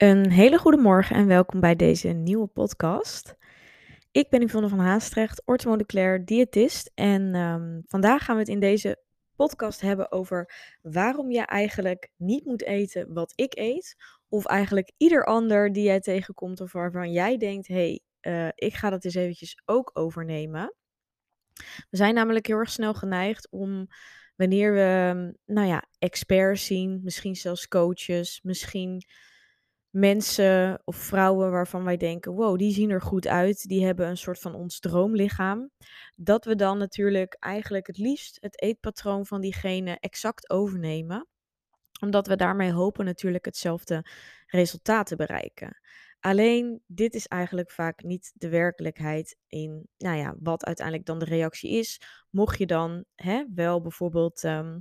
Een hele goede morgen en welkom bij deze nieuwe podcast. Ik ben Yvonne van Haastrecht, orthomoleculair diëtist. En ehm, vandaag gaan we het in deze podcast hebben over waarom je eigenlijk niet moet eten wat ik eet. Of eigenlijk ieder ander die jij tegenkomt of waarvan jij denkt, hey, uh, ik ga dat eens eventjes ook overnemen. We zijn namelijk heel erg snel geneigd om wanneer we, nou ja, experts zien, misschien zelfs coaches, misschien mensen of vrouwen waarvan wij denken: wow, die zien er goed uit, die hebben een soort van ons droomlichaam. Dat we dan natuurlijk eigenlijk het liefst het eetpatroon van diegene exact overnemen, omdat we daarmee hopen natuurlijk hetzelfde resultaat te bereiken. Alleen dit is eigenlijk vaak niet de werkelijkheid in, nou ja, wat uiteindelijk dan de reactie is. Mocht je dan hè, wel bijvoorbeeld ehm,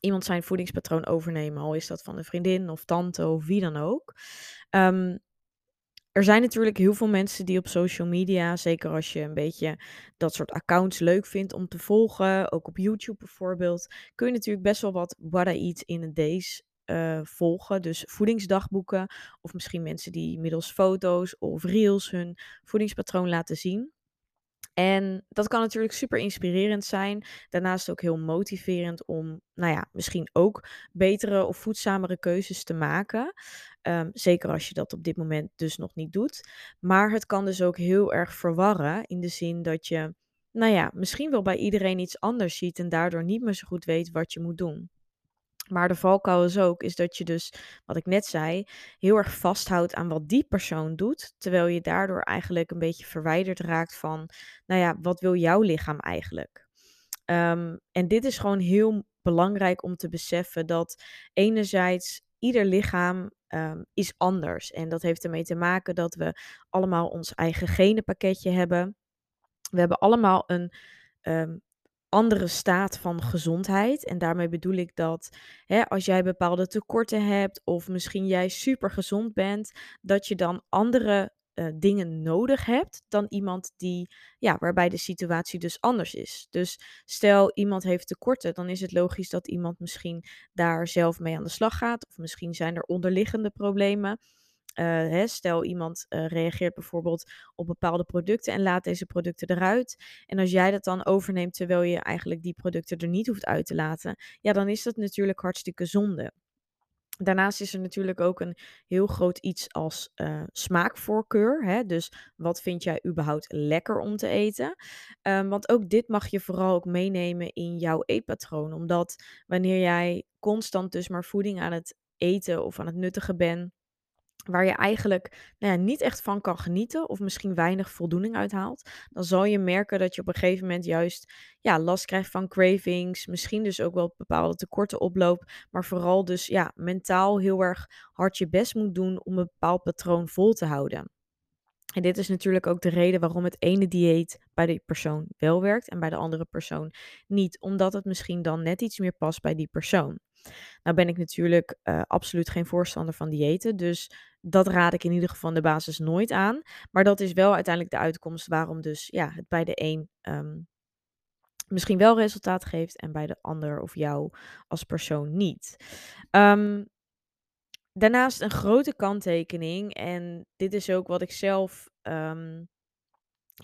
iemand zijn voedingspatroon overnemen, al is dat van een vriendin of tante of wie dan ook. Um, er zijn natuurlijk heel veel mensen die op social media, zeker als je een beetje dat soort accounts leuk vindt om te volgen, ook op YouTube bijvoorbeeld, kun je natuurlijk best wel wat what I eat in a days uh, volgen. Dus voedingsdagboeken of misschien mensen die middels foto's of reels hun voedingspatroon laten zien. En dat kan natuurlijk super inspirerend zijn. Daarnaast ook heel motiverend om, nou ja, misschien ook betere of voedzamere keuzes te maken. Um, zeker als je dat op dit moment dus nog niet doet. Maar het kan dus ook heel erg verwarren in de zin dat je, nou ja, misschien wel bij iedereen iets anders ziet en daardoor niet meer zo goed weet wat je moet doen. Maar de valkuil is ook, is dat je dus, wat ik net zei, heel erg vasthoudt aan wat die persoon doet. Terwijl je daardoor eigenlijk een beetje verwijderd raakt van, nou ja, wat wil jouw lichaam eigenlijk? Um, en dit is gewoon heel belangrijk om te beseffen dat enerzijds ieder lichaam um, is anders. En dat heeft ermee te maken dat we allemaal ons eigen genenpakketje hebben. We hebben allemaal een um, andere staat van gezondheid. En daarmee bedoel ik dat hè, als jij bepaalde tekorten hebt of misschien jij super gezond bent, dat je dan andere uh, dingen nodig hebt dan iemand die, ja, waarbij de situatie dus anders is. Dus stel iemand heeft tekorten, dan is het logisch dat iemand misschien daar zelf mee aan de slag gaat. Of misschien zijn er onderliggende problemen. Uh, hè, stel iemand uh, reageert bijvoorbeeld op bepaalde producten en laat deze producten eruit. En als jij dat dan overneemt terwijl je eigenlijk die producten er niet hoeft uit te laten, ja, dan is dat natuurlijk hartstikke zonde. Daarnaast is er natuurlijk ook een heel groot iets als uh, smaakvoorkeur. Hè? Dus wat vind jij überhaupt lekker om te eten? Um, want ook dit mag je vooral ook meenemen in jouw eetpatroon. Omdat wanneer jij constant dus maar voeding aan het eten of aan het nuttigen bent waar je eigenlijk nou ja, niet echt van kan genieten of misschien weinig voldoening uithaalt, dan zal je merken dat je op een gegeven moment juist ja, last krijgt van cravings, misschien dus ook wel bepaalde tekorten oploopt, maar vooral dus ja, mentaal heel erg hard je best moet doen om een bepaald patroon vol te houden. En dit is natuurlijk ook de reden waarom het ene dieet bij die persoon wel werkt en bij de andere persoon niet, omdat het misschien dan net iets meer past bij die persoon. Nou ben ik natuurlijk uh, absoluut geen voorstander van diëten, dus dat raad ik in ieder geval de basis nooit aan. Maar dat is wel uiteindelijk de uitkomst waarom dus ja, het bij de een um, misschien wel resultaat geeft en bij de ander of jou als persoon niet. Um, daarnaast een grote kanttekening, en dit is ook wat ik zelf um,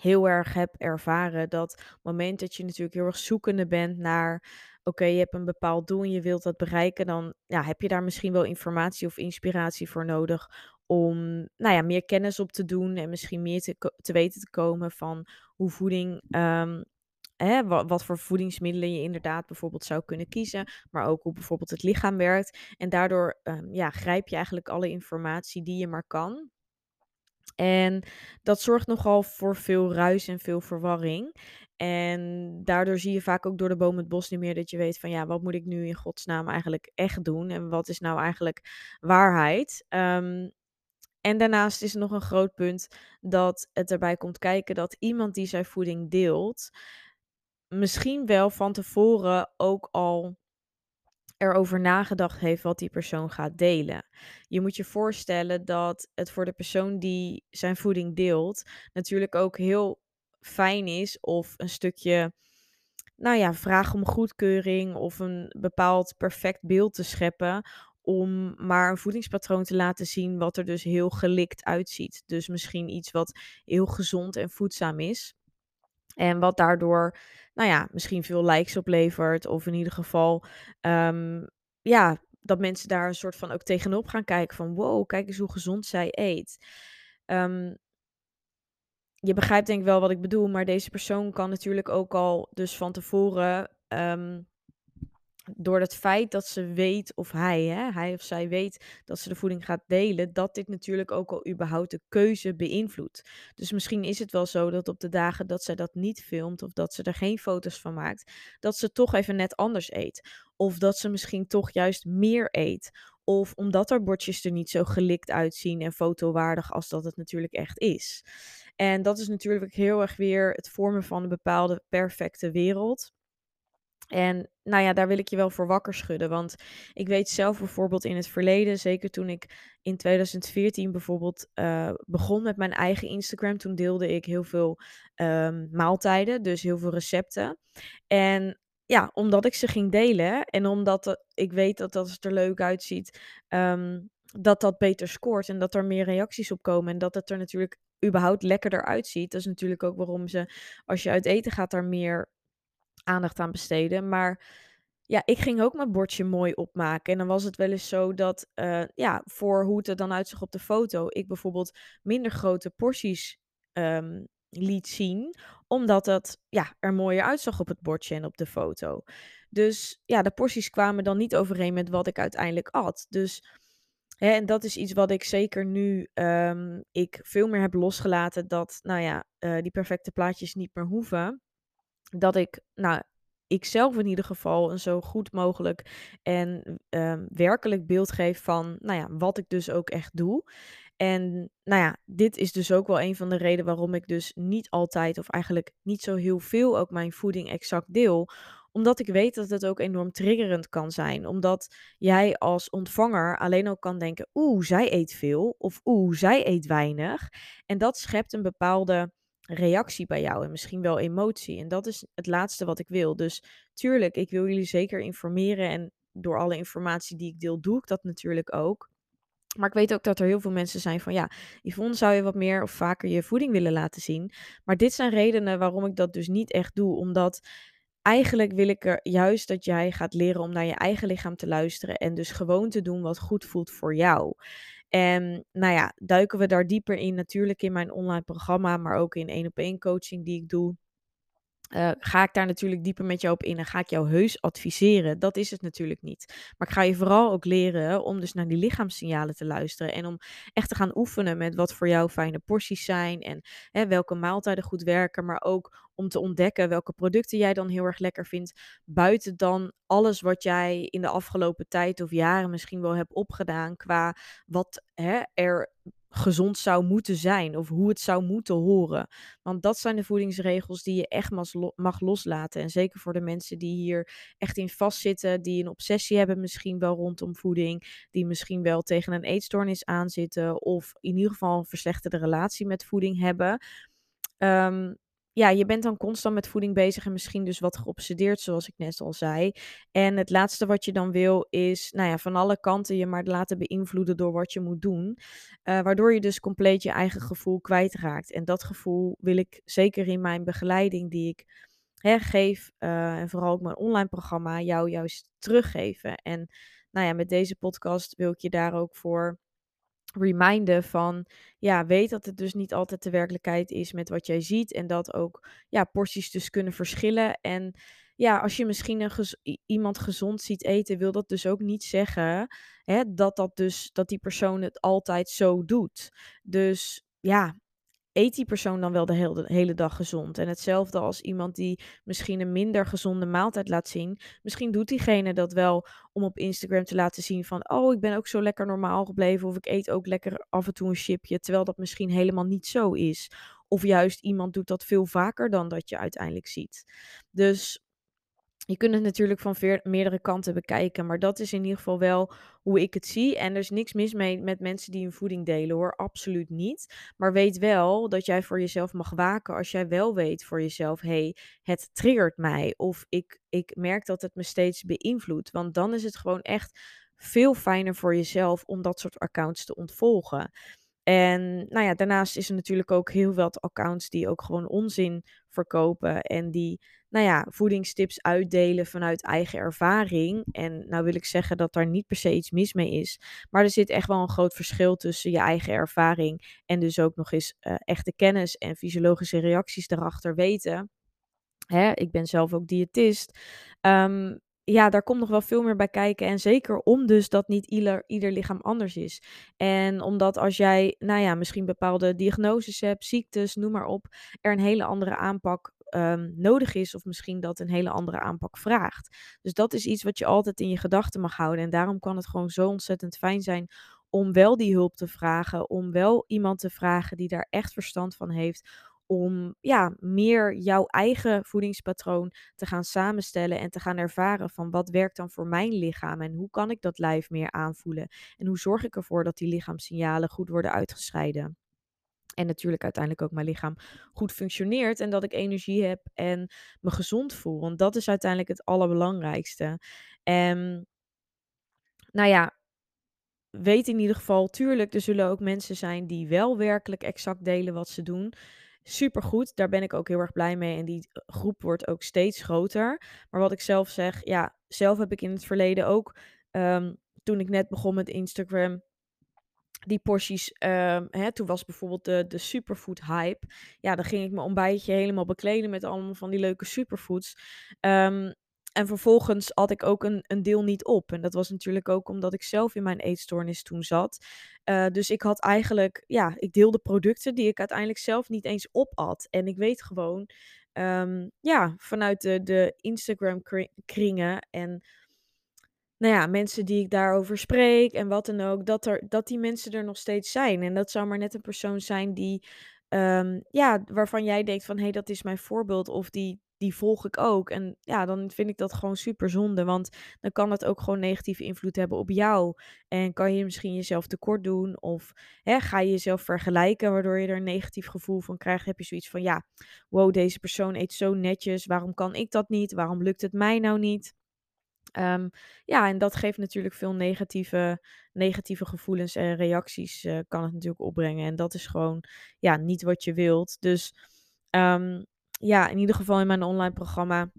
heel erg heb ervaren, dat moment dat je natuurlijk heel erg zoekende bent naar oké, je hebt een bepaald doel en je wilt dat bereiken, dan ja, heb je daar misschien wel informatie of inspiratie voor nodig om nou ja, meer kennis op te doen en misschien meer te, te weten te komen van hoe voeding, um, hè, wat, voor voedingsmiddelen je inderdaad bijvoorbeeld zou kunnen kiezen, maar ook hoe bijvoorbeeld het lichaam werkt. En daardoor um, ja, grijp je eigenlijk alle informatie die je maar kan. En dat zorgt nogal voor veel ruis en veel verwarring. En daardoor zie je vaak ook door de boom het bos niet meer dat je weet van ja, wat moet ik nu in godsnaam eigenlijk echt doen? En wat is nou eigenlijk waarheid? Um, en daarnaast is nog een groot punt dat het erbij komt kijken dat iemand die zijn voeding deelt, misschien wel van tevoren ook al erover nagedacht heeft wat die persoon gaat delen. Je moet je voorstellen dat het voor de persoon die zijn voeding deelt natuurlijk ook heel fijn is of een stukje, nou ja, vraag om goedkeuring of een bepaald perfect beeld te scheppen om maar een voedingspatroon te laten zien wat er dus heel gelikt uitziet. Dus misschien iets wat heel gezond en voedzaam is. En wat daardoor, nou ja, misschien veel likes oplevert. Of in ieder geval, ehm, ja, dat mensen daar een soort van ook tegenop gaan kijken van wow, kijk eens hoe gezond zij eet. Um, je begrijpt denk ik wel wat ik bedoel, maar deze persoon kan natuurlijk ook al dus van tevoren um, door het feit dat ze weet, of hij, hè, hij of zij weet dat ze de voeding gaat delen, dat dit natuurlijk ook al überhaupt de keuze beïnvloedt. Dus misschien is het wel zo dat op de dagen dat zij dat niet filmt, of dat ze er geen foto's van maakt, dat ze toch even net anders eet. Of dat ze misschien toch juist meer eet. Of omdat haar bordjes er niet zo gelikt uitzien en fotowaardig als dat het natuurlijk echt is. En dat is natuurlijk heel erg weer het vormen van een bepaalde perfecte wereld. En nou ja, daar wil ik je wel voor wakker schudden. Want ik weet zelf bijvoorbeeld in het verleden, zeker toen ik in 2014 bijvoorbeeld uh, begon met mijn eigen Instagram, toen deelde ik heel veel um, maaltijden, dus heel veel recepten. En ja, omdat ik ze ging delen en omdat ik weet dat, dat er leuk uitziet, um, dat dat beter scoort en dat er meer reacties op komen en dat het er natuurlijk überhaupt lekkerder uitziet. Dat is natuurlijk ook waarom ze, als je uit eten gaat, daar meer aandacht aan besteden. Maar ja, ik ging ook mijn bordje mooi opmaken. En dan was het wel eens zo dat, uh, ja, voor hoe het er dan uitzag op de foto, ik bijvoorbeeld minder grote porties um, liet zien, omdat het ja, er mooier uitzag op het bordje en op de foto. Dus ja, de porties kwamen dan niet overeen met wat ik uiteindelijk at. Dus en dat is iets wat ik zeker nu um, ik veel meer heb losgelaten. Dat, nou ja, uh, die perfecte plaatjes niet meer hoeven dat ik, nou, ik zelf in ieder geval een zo goed mogelijk en uh, werkelijk beeld geef van, nou ja, wat ik dus ook echt doe. En nou ja, dit is dus ook wel een van de redenen waarom ik dus niet altijd, of eigenlijk niet zo heel veel, ook mijn voeding exact deel omdat ik weet dat het ook enorm triggerend kan zijn. Omdat jij als ontvanger alleen ook kan denken: oeh, zij eet veel. Of oeh, zij eet weinig. En dat schept een bepaalde reactie bij jou en misschien wel emotie. En dat is het laatste wat ik wil. Dus tuurlijk, ik wil jullie zeker informeren en door alle informatie die ik deel, doe ik dat natuurlijk ook. Maar ik weet ook dat er heel veel mensen zijn van ja, Yvonne, zou je wat meer of vaker je voeding willen laten zien? Maar dit zijn redenen waarom ik dat dus niet echt doe. Omdat eigenlijk wil ik er juist dat jij gaat leren om naar je eigen lichaam te luisteren. En dus gewoon te doen wat goed voelt voor jou. En nou ja, duiken we daar dieper in natuurlijk in mijn online programma, maar ook in één op één coaching die ik doe. Uh, ga ik daar natuurlijk dieper met jou op in en ga ik jou heus adviseren? Dat is het natuurlijk niet. Maar ik ga je vooral ook leren om dus naar die lichaamssignalen te luisteren. En om echt te gaan oefenen met wat voor jou fijne porties zijn. En hè, welke maaltijden goed werken. Maar ook om te ontdekken welke producten jij dan heel erg lekker vindt. Buiten dan alles wat jij in de afgelopen tijd of jaren misschien wel hebt opgedaan. Qua wat hè, er gezond zou moeten zijn of hoe het zou moeten horen. Want dat zijn de voedingsregels die je echt mag loslaten. En zeker voor de mensen die hier echt in vastzitten, die een obsessie hebben misschien wel rondom voeding, die misschien wel tegen een eetstoornis aanzitten of in ieder geval een verslechterde relatie met voeding hebben. Um, ja, je bent dan constant met voeding bezig en misschien dus wat geobsedeerd, zoals ik net al zei. En het laatste wat je dan wil is, nou ja, van alle kanten je maar laten beïnvloeden door wat je moet doen. Uh, waardoor je dus compleet je eigen gevoel kwijtraakt. En dat gevoel wil ik zeker in mijn begeleiding die ik hè, geef, uh, en vooral ook mijn online programma, jou juist teruggeven. En nou ja, met deze podcast wil ik je daar ook voor reminden van, ja, weet dat het dus niet altijd de werkelijkheid is met wat jij ziet en dat ook, ja, porties dus kunnen verschillen. En ja, als je misschien een iemand gezond ziet eten, wil dat dus ook niet zeggen hè, dat, dat, dus, dat die persoon het altijd zo doet. Dus ja, eet die persoon dan wel de hele, hele dag gezond? En hetzelfde als iemand die misschien een minder gezonde maaltijd laat zien. Misschien doet diegene dat wel om op Instagram te laten zien van, oh, ik ben ook zo lekker normaal gebleven. Of ik eet ook lekker af en toe een chipje, terwijl dat misschien helemaal niet zo is. Of juist iemand doet dat veel vaker dan dat je uiteindelijk ziet. Dus je kunt het natuurlijk van meerdere kanten bekijken, maar dat is in ieder geval wel hoe ik het zie. En er is niks mis mee met mensen die hun voeding delen hoor, absoluut niet. Maar weet wel dat jij voor jezelf mag waken als jij wel weet voor jezelf, hey, het triggert mij of ik, ik merk dat het me steeds beïnvloedt. Want dan is het gewoon echt veel fijner voor jezelf om dat soort accounts te ontvolgen. En nou ja, daarnaast is er natuurlijk ook heel wat accounts die ook gewoon onzin verkopen en die, nou ja, voedingstips uitdelen vanuit eigen ervaring. En nou wil ik zeggen dat daar niet per se iets mis mee is, maar er zit echt wel een groot verschil tussen je eigen ervaring en dus ook nog eens uh, echte kennis en fysiologische reacties erachter weten. Hè, ik ben zelf ook diëtist. Um, ja, daar komt nog wel veel meer bij kijken. En zeker om dus dat niet ieder, ieder lichaam anders is. En omdat als jij, nou ja, misschien bepaalde diagnoses hebt, ziektes, noem maar op, er een hele andere aanpak um, nodig is. Of misschien dat een hele andere aanpak vraagt. Dus dat is iets wat je altijd in je gedachten mag houden. En daarom kan het gewoon zo ontzettend fijn zijn om wel die hulp te vragen. Om wel iemand te vragen die daar echt verstand van heeft om ja, meer jouw eigen voedingspatroon te gaan samenstellen en te gaan ervaren van wat werkt dan voor mijn lichaam en hoe kan ik dat lijf meer aanvoelen en hoe zorg ik ervoor dat die lichaamssignalen goed worden uitgescheiden. En natuurlijk uiteindelijk ook mijn lichaam goed functioneert en dat ik energie heb en me gezond voel. Want dat is uiteindelijk het allerbelangrijkste. En nou ja, weet in ieder geval, tuurlijk, er zullen ook mensen zijn die wel werkelijk exact delen wat ze doen supergoed. Daar ben ik ook heel erg blij mee. En die groep wordt ook steeds groter. Maar wat ik zelf zeg, ja, zelf heb ik in het verleden ook, ehm, toen ik net begon met Instagram, die porties, ehm, hè, toen was bijvoorbeeld de, de superfood hype. Ja, dan ging ik mijn ontbijtje helemaal bekleden met allemaal van die leuke superfoods. Um, en vervolgens had ik ook een, een deel niet op. En dat was natuurlijk ook omdat ik zelf in mijn eetstoornis toen zat. Uh, dus ik had eigenlijk, ja, ik deelde producten die ik uiteindelijk zelf niet eens opat. En ik weet gewoon, um, ja, vanuit de, de Instagram kringen en nou ja, mensen die ik daarover spreek en wat dan ook, dat, er, dat die mensen er nog steeds zijn. En dat zou maar net een persoon zijn die, um, ja, waarvan jij denkt van, hé, hey, dat is mijn voorbeeld. Of die die volg ik ook. En ja, dan vind ik dat gewoon super zonde. Want dan kan het ook gewoon negatieve invloed hebben op jou. En kan je misschien jezelf tekort doen. Of hè, ga je jezelf vergelijken, waardoor je er een negatief gevoel van krijgt. Heb je zoiets van, ja, wow, deze persoon eet zo netjes. Waarom kan ik dat niet? Waarom lukt het mij nou niet? Um, ja, en dat geeft natuurlijk veel negatieve, negatieve gevoelens en reacties uh, kan het natuurlijk opbrengen. En dat is gewoon ja, niet wat je wilt. Dus um, ja, in ieder geval in mijn online programma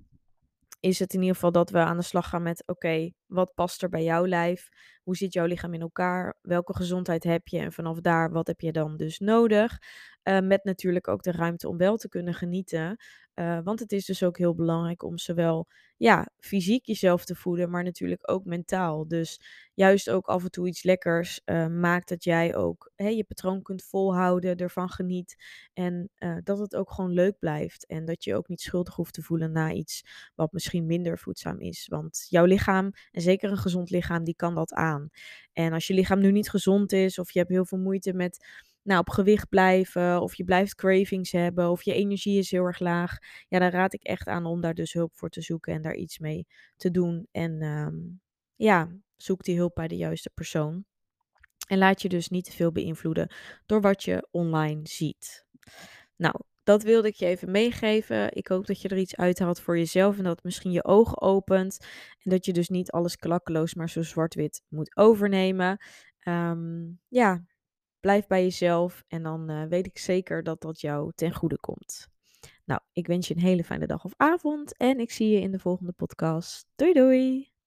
is het in ieder geval dat we aan de slag gaan met: oké, wat past er bij jouw lijf? Hoe zit jouw lichaam in elkaar? Welke gezondheid heb je? En vanaf daar, wat heb je dan dus nodig? Uh, met natuurlijk ook de ruimte om wel te kunnen genieten. Uh, want het is dus ook heel belangrijk om zowel ja, fysiek jezelf te voeden, maar natuurlijk ook mentaal. Dus juist ook af en toe iets lekkers uh, maakt dat jij ook je patroon kunt volhouden, ervan geniet. En dat het ook gewoon leuk blijft. En dat je ook niet schuldig hoeft te voelen na iets wat misschien minder voedzaam is. Want jouw lichaam, en zeker een gezond lichaam, die kan dat aan. En als je lichaam nu niet gezond is, of je hebt heel veel moeite met nou, op gewicht blijven, of je blijft cravings hebben, of je energie is heel erg laag, ja, dan raad ik echt aan om daar dus hulp voor te zoeken en daar iets mee te doen. En um, ja, zoek die hulp bij de juiste persoon. En laat je dus niet te veel beïnvloeden door wat je online ziet. Nou, dat wilde ik je even meegeven. Ik hoop dat je er iets uithaalt voor jezelf en dat het misschien je ogen opent. En dat je dus niet alles klakkeloos maar zo zwart-wit moet overnemen. Um, ja, Blijf bij jezelf en dan uh, weet ik zeker dat dat jou ten goede komt. Nou, ik wens je een hele fijne dag of avond en ik zie je in de volgende podcast. Doei doei!